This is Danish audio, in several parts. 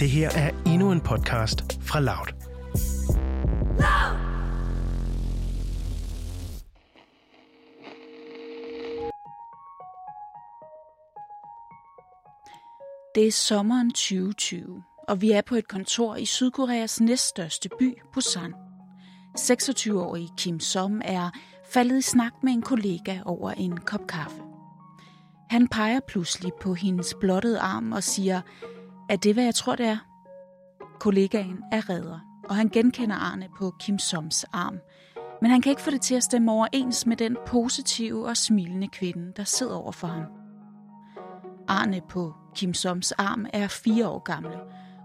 Det her er endnu en podcast fra Loud. Det er sommeren 2020, og vi er på et kontor i Sydkoreas næststørste by, Busan. 26-årige Kim Som er faldet i snak med en kollega over en kop kaffe. Han peger pludselig på hendes blottede arm og siger, er det, hvad jeg tror, det er? Kollegaen er redder, og han genkender Arne på Kim Soms arm. Men han kan ikke få det til at stemme overens med den positive og smilende kvinde, der sidder over for ham. Arne på Kim Soms arm er fire år gammel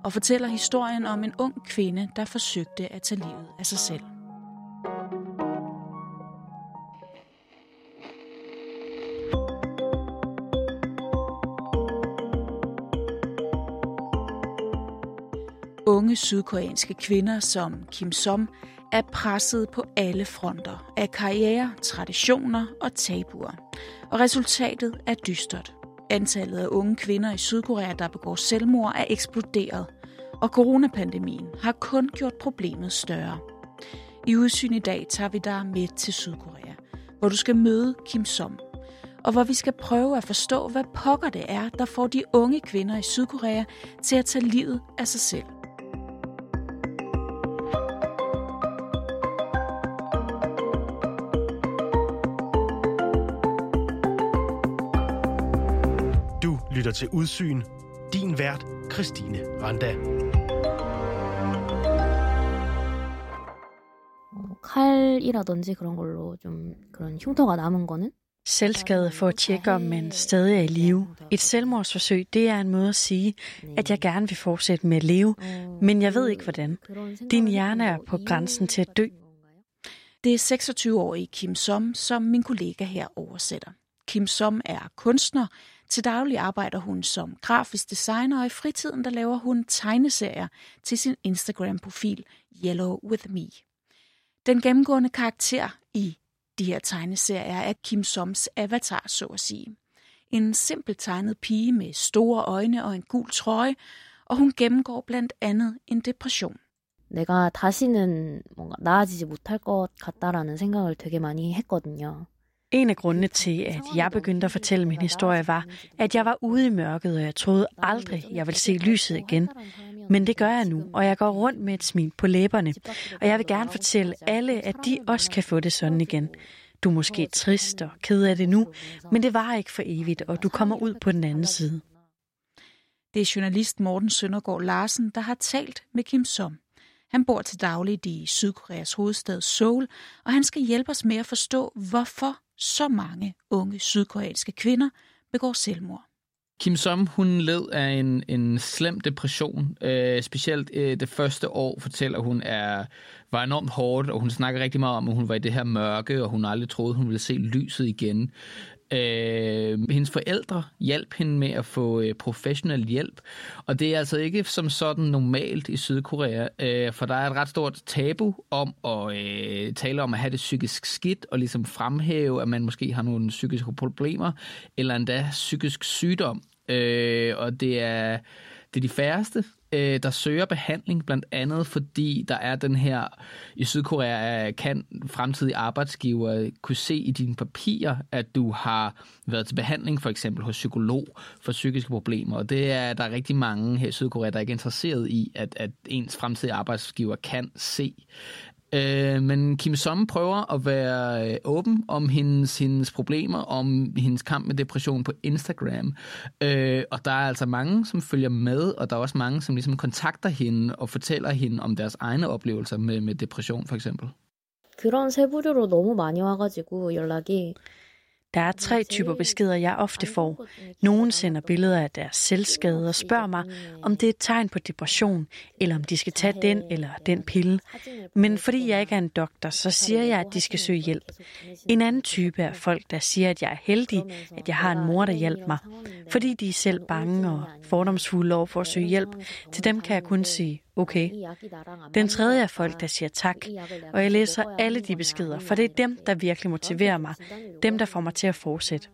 og fortæller historien om en ung kvinde, der forsøgte at tage livet af sig selv. Unge sydkoreanske kvinder som Kim Som er presset på alle fronter af karriere, traditioner og tabuer. Og resultatet er dystert. Antallet af unge kvinder i Sydkorea, der begår selvmord, er eksploderet, og coronapandemien har kun gjort problemet større. I udsyn i dag tager vi dig med til Sydkorea, hvor du skal møde Kim Som, og hvor vi skal prøve at forstå, hvad pokker det er, der får de unge kvinder i Sydkorea til at tage livet af sig selv. lytter til Udsyn. Din vært, Christine Randa. 어, 칼이라든지 그런 걸로 좀 그런 흉터가 남은 거는 Selvskade for at tjekke, om man stadig er i live. Et selvmordsforsøg, det er en måde at sige, at jeg gerne vil fortsætte med at leve, men jeg ved ikke hvordan. Din hjerne er på grænsen til at dø. Det er 26-årige Kim Som, som min kollega her oversætter. Kim Som er kunstner. Til daglig arbejder hun som grafisk designer, og i fritiden der laver hun tegneserier til sin Instagram-profil Yellow With Me. Den gennemgående karakter i de her tegneserier er Kim Soms avatar, så at sige. En simpelt tegnet pige med store øjne og en gul trøje, og hun gennemgår blandt andet en depression. 내가 다시는 뭔가 나아지지 못할 것 같다라는 생각을 되게 많이 했거든요. En af grundene til, at jeg begyndte at fortælle min historie, var, at jeg var ude i mørket, og jeg troede aldrig, jeg ville se lyset igen. Men det gør jeg nu, og jeg går rundt med et smil på læberne. Og jeg vil gerne fortælle alle, at de også kan få det sådan igen. Du er måske trist og ked af det nu, men det var ikke for evigt, og du kommer ud på den anden side. Det er journalist Morten Søndergaard Larsen, der har talt med Kim Som. Han bor til dagligt i Sydkoreas hovedstad Seoul, og han skal hjælpe os med at forstå, hvorfor så mange unge sydkoreanske kvinder begår selvmord. Kim Som, hun led af en, en slem depression. Øh, specielt øh, det første år, fortæller hun, er, var enormt hårdt, og hun snakker rigtig meget om, at hun var i det her mørke, og hun aldrig troede, hun ville se lyset igen. Øh, hendes forældre hjalp hende med at få øh, professionel hjælp, og det er altså ikke som sådan normalt i Sydkorea, øh, for der er et ret stort tabu om at øh, tale om at have det psykisk skidt, og ligesom fremhæve, at man måske har nogle psykiske problemer, eller endda psykisk sygdom. Øh, og det er, det er de færreste, øh, der søger behandling, blandt andet fordi der er den her, i Sydkorea øh, kan fremtidige arbejdsgiver kunne se i dine papirer, at du har været til behandling for eksempel hos psykolog for psykiske problemer, og det er der er rigtig mange her i Sydkorea, der er ikke interesseret i, at, at ens fremtidige arbejdsgiver kan se. Øh, men Kim Som prøver at være øh, åben om hendes, hendes problemer, om hendes kamp med depression på Instagram. Øh, og der er altså mange, som følger med, og der er også mange, som ligesom kontakter hende og fortæller hende om deres egne oplevelser med, med depression for eksempel. 그런 세부류로 너무 많이 와가지고 연락이 der er tre typer beskeder, jeg ofte får. Nogen sender billeder af deres selvskade og spørger mig, om det er et tegn på depression, eller om de skal tage den eller den pille. Men fordi jeg ikke er en doktor, så siger jeg, at de skal søge hjælp. En anden type er folk, der siger, at jeg er heldig, at jeg har en mor, der hjælper mig. Fordi de er selv bange og fordomsfulde over for at søge hjælp. Til dem kan jeg kun sige, okay. Den tredje er folk, der siger tak, og jeg læser alle de beskeder, for det er dem, der virkelig motiverer mig. Dem, der får mig til at fortsætte.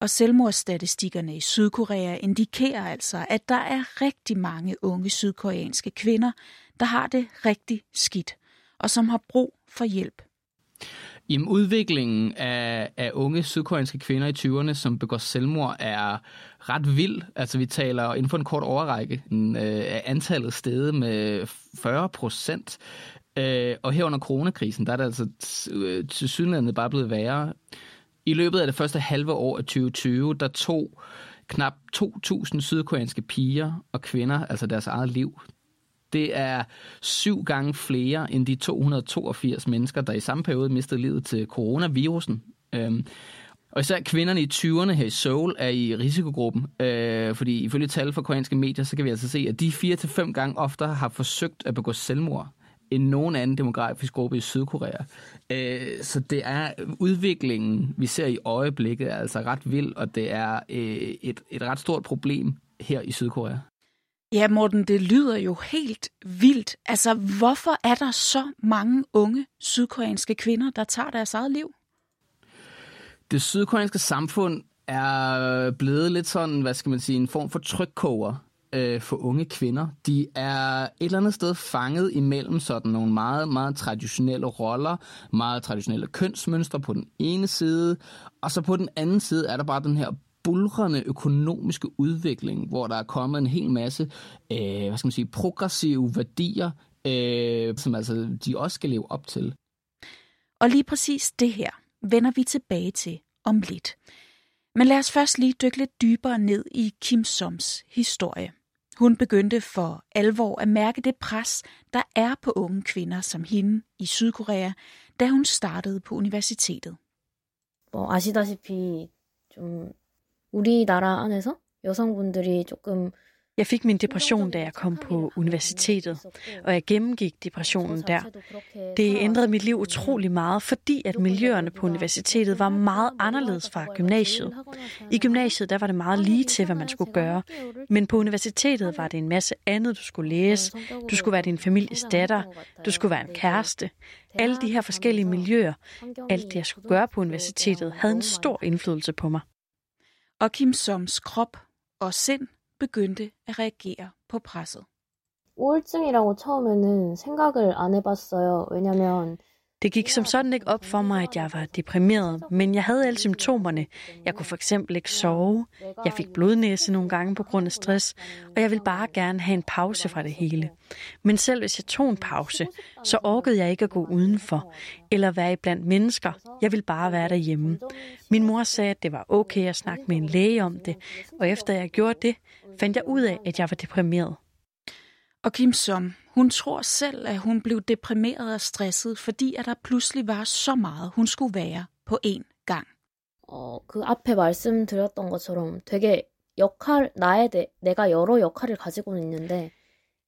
Og selvmordsstatistikkerne i Sydkorea indikerer altså, at der er rigtig mange unge sydkoreanske kvinder, der har det rigtig skidt, og som har brug for hjælp. Jamen, udviklingen af, af unge sydkoreanske kvinder i 20'erne, som begår selvmord, er ret vild. Altså, vi taler inden for en kort overrække øh, af antallet steget med 40 procent. Øh, og her under coronakrisen, der er det altså øh, til synligheden bare blevet værre. I løbet af det første halve år af 2020, der tog knap 2.000 sydkoreanske piger og kvinder, altså deres eget liv. Det er syv gange flere end de 282 mennesker, der i samme periode mistede livet til coronavirusen. Øhm, og især kvinderne i 20'erne her i Seoul er i risikogruppen, øh, fordi ifølge tal fra koreanske medier, så kan vi altså se, at de fire til fem gange oftere har forsøgt at begå selvmord end nogen anden demografisk gruppe i Sydkorea. Øh, så det er udviklingen, vi ser i øjeblikket, er altså ret vild, og det er øh, et, et ret stort problem her i Sydkorea. Ja, Morten, det lyder jo helt vildt. Altså, hvorfor er der så mange unge sydkoreanske kvinder, der tager deres eget liv? Det sydkoreanske samfund er blevet lidt sådan, hvad skal man sige, en form for trykkoger øh, for unge kvinder. De er et eller andet sted fanget imellem sådan nogle meget, meget traditionelle roller, meget traditionelle kønsmønstre på den ene side, og så på den anden side er der bare den her bulrende økonomiske udvikling, hvor der er kommet en hel masse øh, hvad skal man sige, progressive værdier, øh, som altså de også skal leve op til. Og lige præcis det her vender vi tilbage til om lidt. Men lad os først lige dykke lidt dybere ned i Kim Soms historie. Hun begyndte for alvor at mærke det pres, der er på unge kvinder som hende i Sydkorea, da hun startede på universitetet. 뭐 아시다시피 좀 우리나라 안에서 여성분들이 조금 jeg fik min depression, da jeg kom på universitetet, og jeg gennemgik depressionen der. Det ændrede mit liv utrolig meget, fordi at miljøerne på universitetet var meget anderledes fra gymnasiet. I gymnasiet der var det meget lige til, hvad man skulle gøre, men på universitetet var det en masse andet, du skulle læse. Du skulle være din families datter, du skulle være en kæreste. Alle de her forskellige miljøer, alt det jeg skulle gøre på universitetet, havde en stor indflydelse på mig. Og Kim Soms krop og sind begyndte at reagere på presset. 우울증이라고 처음에는 생각을 안 해봤어요. 왜냐면 Det gik som sådan ikke op for mig, at jeg var deprimeret, men jeg havde alle symptomerne. Jeg kunne for eksempel ikke sove, jeg fik blodnæse nogle gange på grund af stress, og jeg ville bare gerne have en pause fra det hele. Men selv hvis jeg tog en pause, så orkede jeg ikke at gå udenfor, eller være blandt mennesker. Jeg ville bare være derhjemme. Min mor sagde, at det var okay at snakke med en læge om det, og efter jeg gjorde det, fandt jeg ud af, at jeg var deprimeret. Og Kim Som, hun tror selv, at hun blev deprimeret og stresset, fordi at der pludselig var så meget, hun skulle være på én gang. 어, 그 앞에 말씀드렸던 것처럼 되게 역할 나에 대, 내가 여러 역할을 가지고는 있는데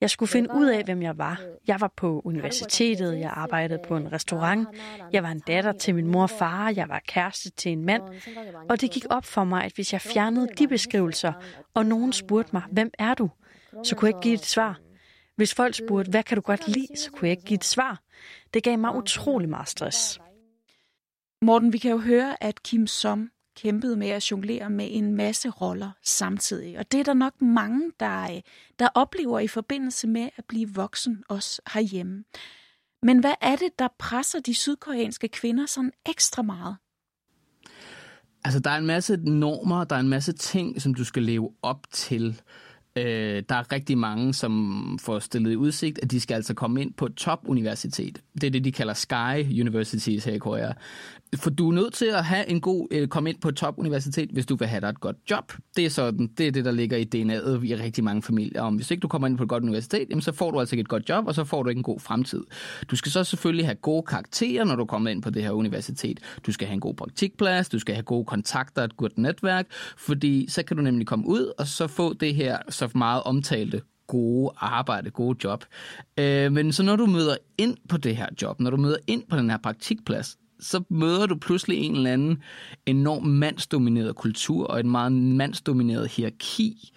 jeg skulle finde ud af, hvem jeg var. Jeg var på universitetet, jeg arbejdede på en restaurant, jeg var en datter til min mor og far, jeg var kæreste til en mand. Og det gik op for mig, at hvis jeg fjernede de beskrivelser, og nogen spurgte mig, hvem er du? Så kunne jeg ikke give et svar. Hvis folk spurgte, hvad kan du godt lide, så kunne jeg ikke give et svar. Det gav mig utrolig meget stress. Morten, vi kan jo høre, at Kim Som kæmpede med at jonglere med en masse roller samtidig. Og det er der nok mange, der, øh, der oplever i forbindelse med at blive voksen også herhjemme. Men hvad er det, der presser de sydkoreanske kvinder sådan ekstra meget? Altså, der er en masse normer, der er en masse ting, som du skal leve op til. Øh, der er rigtig mange, som får stillet i udsigt, at de skal altså komme ind på et topuniversitet. Det er det, de kalder Sky Universities her i Korea. For du er nødt til at have en god, øh, komme ind på et topuniversitet, hvis du vil have dig et godt job. Det er sådan, det er det, der ligger i DNA'et i rigtig mange familier. Om hvis ikke du kommer ind på et godt universitet, jamen, så får du altså ikke et godt job, og så får du ikke en god fremtid. Du skal så selvfølgelig have gode karakterer, når du kommer ind på det her universitet. Du skal have en god praktikplads, du skal have gode kontakter, et godt netværk, fordi så kan du nemlig komme ud og så få det her så meget omtalte gode arbejde, gode job. Øh, men så når du møder ind på det her job, når du møder ind på den her praktikplads, så møder du pludselig en eller anden enorm mandsdomineret kultur og et meget mandsdomineret hierarki.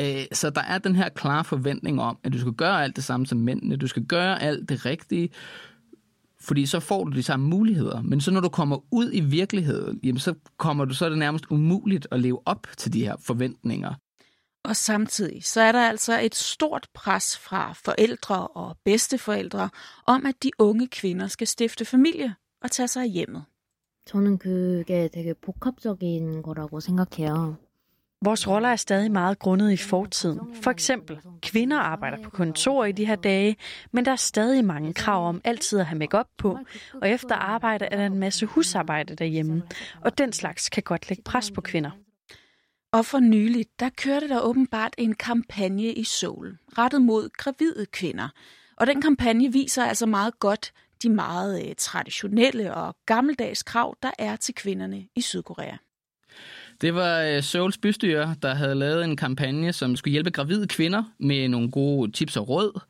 Øh, så der er den her klare forventning om, at du skal gøre alt det samme som mændene, du skal gøre alt det rigtige, fordi så får du de samme muligheder. Men så når du kommer ud i virkeligheden, jamen så kommer du så er det nærmest umuligt at leve op til de her forventninger. Og samtidig så er der altså et stort pres fra forældre og bedsteforældre om, at de unge kvinder skal stifte familie og tage sig af hjemmet. 저는 그게 되게 복합적인 거라고 생각해요. Vores roller er stadig meget grundet i fortiden. For eksempel, kvinder arbejder på kontor i de her dage, men der er stadig mange krav om altid at have makeup på, og efter arbejde er der en masse husarbejde derhjemme, og den slags kan godt lægge pres på kvinder. Og for nylig, der kørte der åbenbart en kampagne i Seoul, rettet mod gravide kvinder. Og den kampagne viser altså meget godt de meget øh, traditionelle og gammeldags krav, der er til kvinderne i Sydkorea. Det var øh, Seouls bystyre, der havde lavet en kampagne, som skulle hjælpe gravide kvinder med nogle gode tips og råd.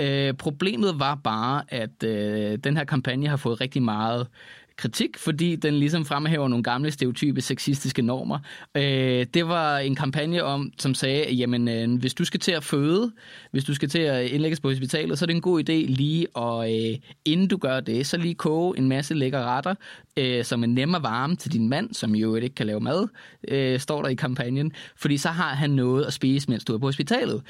Øh, problemet var bare, at øh, den her kampagne har fået rigtig meget kritik, fordi den ligesom fremhæver nogle gamle stereotype sexistiske normer. Øh, det var en kampagne om, som sagde, jamen øh, hvis du skal til at føde, hvis du skal til at indlægges på hospitalet, så er det en god idé lige at, øh, inden du gør det, så lige koge en masse lækre retter, øh, som er nemme varme til din mand, som jo ikke kan lave mad, øh, står der i kampagnen, fordi så har han noget at spise, mens du er på hospitalet.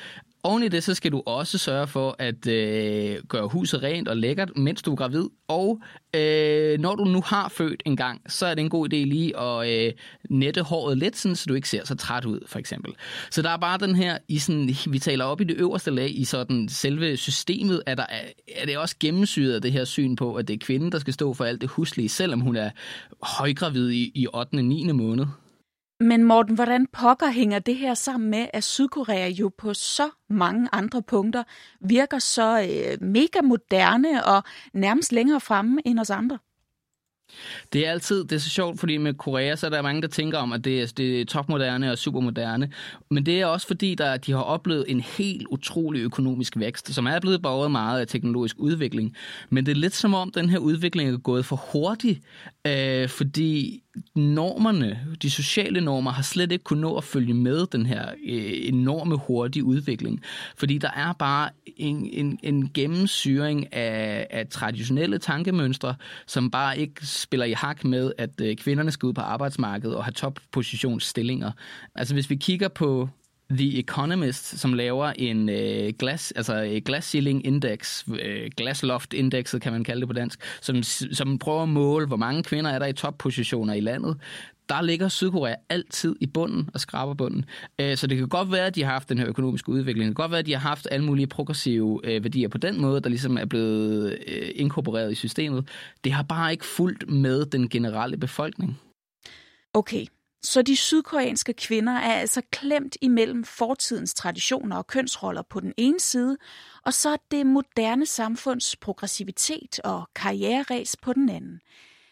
Oven i det, så skal du også sørge for at øh, gøre huset rent og lækkert, mens du er gravid. Og øh, når du nu har født en gang, så er det en god idé lige at øh, nette håret lidt, sådan, så du ikke ser så træt ud, for eksempel. Så der er bare den her, i sådan, vi taler op i det øverste lag, i sådan selve systemet, at der, er det også gennemsyret af det her syn på, at det er kvinden, der skal stå for alt det huslige, selvom hun er højgravid i, i 8. og 9. måned. Men Morten, hvordan pokker hænger det her sammen med, at Sydkorea jo på så mange andre punkter virker så øh, mega moderne og nærmest længere fremme end os andre? Det er altid, det er så sjovt, fordi med Korea, så er der mange, der tænker om, at det er, det er topmoderne og supermoderne. Men det er også fordi, der, de har oplevet en helt utrolig økonomisk vækst, som er blevet borget meget af teknologisk udvikling. Men det er lidt som om, den her udvikling er gået for hurtigt, øh, fordi normerne, de sociale normer, har slet ikke kunnet nå at følge med den her øh, enorme hurtige udvikling. Fordi der er bare en, en, en gennemsyring af, af traditionelle tankemønstre, som bare ikke spiller i hak med, at øh, kvinderne skal ud på arbejdsmarkedet og have toppositionsstillinger. Altså hvis vi kigger på The Economist, som laver en øh, glas, altså øh, glass ceiling index, øh, glass loft indekset kan man kalde det på dansk, som, som prøver at måle, hvor mange kvinder er der i toppositioner i landet. Der ligger Sydkorea altid i bunden og skraber bunden. Øh, så det kan godt være, at de har haft den her økonomiske udvikling. Det kan godt være, at de har haft alle mulige progressive øh, værdier på den måde, der ligesom er blevet øh, inkorporeret i systemet. Det har bare ikke fulgt med den generelle befolkning. Okay, så de sydkoreanske kvinder er altså klemt imellem fortidens traditioner og kønsroller på den ene side, og så det moderne samfunds progressivitet og karriereræs på den anden.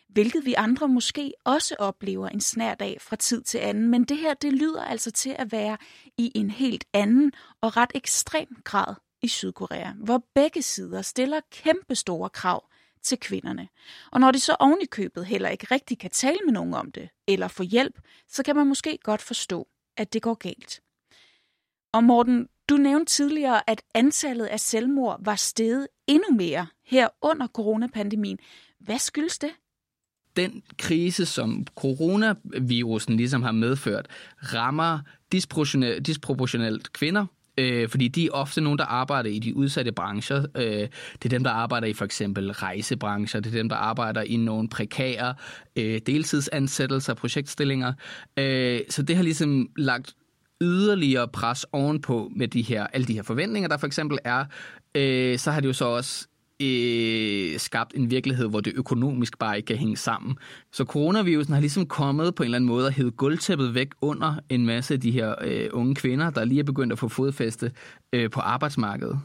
Hvilket vi andre måske også oplever en snært af fra tid til anden, men det her det lyder altså til at være i en helt anden og ret ekstrem grad i Sydkorea, hvor begge sider stiller kæmpe store krav til kvinderne. Og når de så oven i købet heller ikke rigtig kan tale med nogen om det, eller få hjælp, så kan man måske godt forstå, at det går galt. Og Morten, du nævnte tidligere, at antallet af selvmord var steget endnu mere her under coronapandemien. Hvad skyldes det? Den krise, som coronavirusen ligesom har medført, rammer disproportionelt kvinder, øh, fordi de er ofte nogen, der arbejder i de udsatte brancher. Øh, det er dem, der arbejder i for eksempel rejsebrancher, det er dem, der arbejder i nogle prekære øh, deltidsansættelser, projektstillinger. Øh, så det har ligesom lagt yderligere pres ovenpå med de her, alle de her forventninger, der for eksempel er, øh, så har det jo så også øh, skabt en virkelighed, hvor det økonomisk bare ikke kan hænge sammen. Så coronavirusen har ligesom kommet på en eller anden måde og hævet gulvtæppet væk under en masse af de her øh, unge kvinder, der lige er begyndt at få fodfæste øh, på arbejdsmarkedet.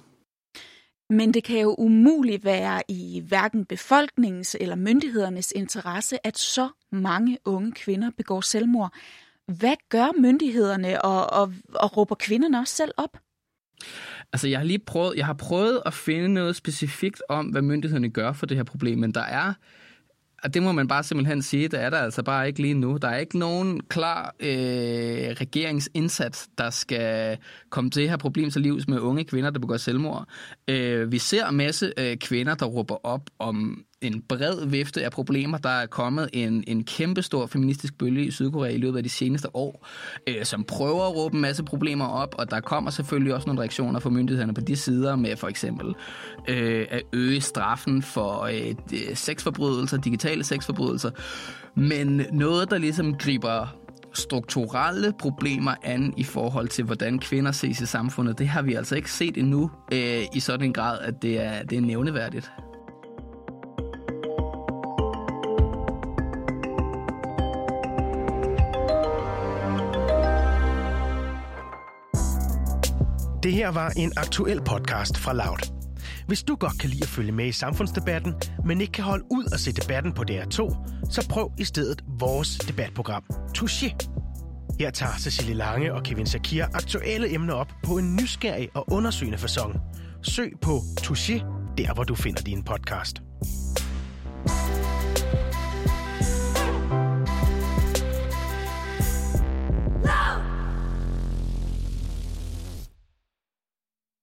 Men det kan jo umuligt være i hverken befolkningens eller myndighedernes interesse, at så mange unge kvinder begår selvmord. Hvad gør myndighederne, og, og, og råber kvinderne også selv op? Altså, jeg har lige prøvet, jeg har prøvet at finde noget specifikt om, hvad myndighederne gør for det her problem, men der er, og det må man bare simpelthen sige, der er der altså bare ikke lige nu. Der er ikke nogen klar øh, regeringsindsats, der skal komme til det her problem til livs med unge kvinder, der begår selvmord. Øh, vi ser en masse øh, kvinder, der råber op om en bred vifte af problemer. Der er kommet en, en kæmpestor feministisk bølge i Sydkorea i løbet af de seneste år, øh, som prøver at råbe en masse problemer op, og der kommer selvfølgelig også nogle reaktioner fra myndighederne på de sider med for eksempel øh, at øge straffen for øh, sexforbrydelser, digitale sexforbrydelser. Men noget, der ligesom griber strukturelle problemer an i forhold til, hvordan kvinder ses i samfundet, det har vi altså ikke set endnu øh, i sådan en grad, at det er, det er nævneværdigt. Det her var en aktuel podcast fra Loud. Hvis du godt kan lide at følge med i samfundsdebatten, men ikke kan holde ud og se debatten på DR2, så prøv i stedet vores debatprogram, Touché. Her tager Cecilie Lange og Kevin Sakir aktuelle emner op på en nysgerrig og undersøgende fasong. Søg på Touché, der hvor du finder din podcast.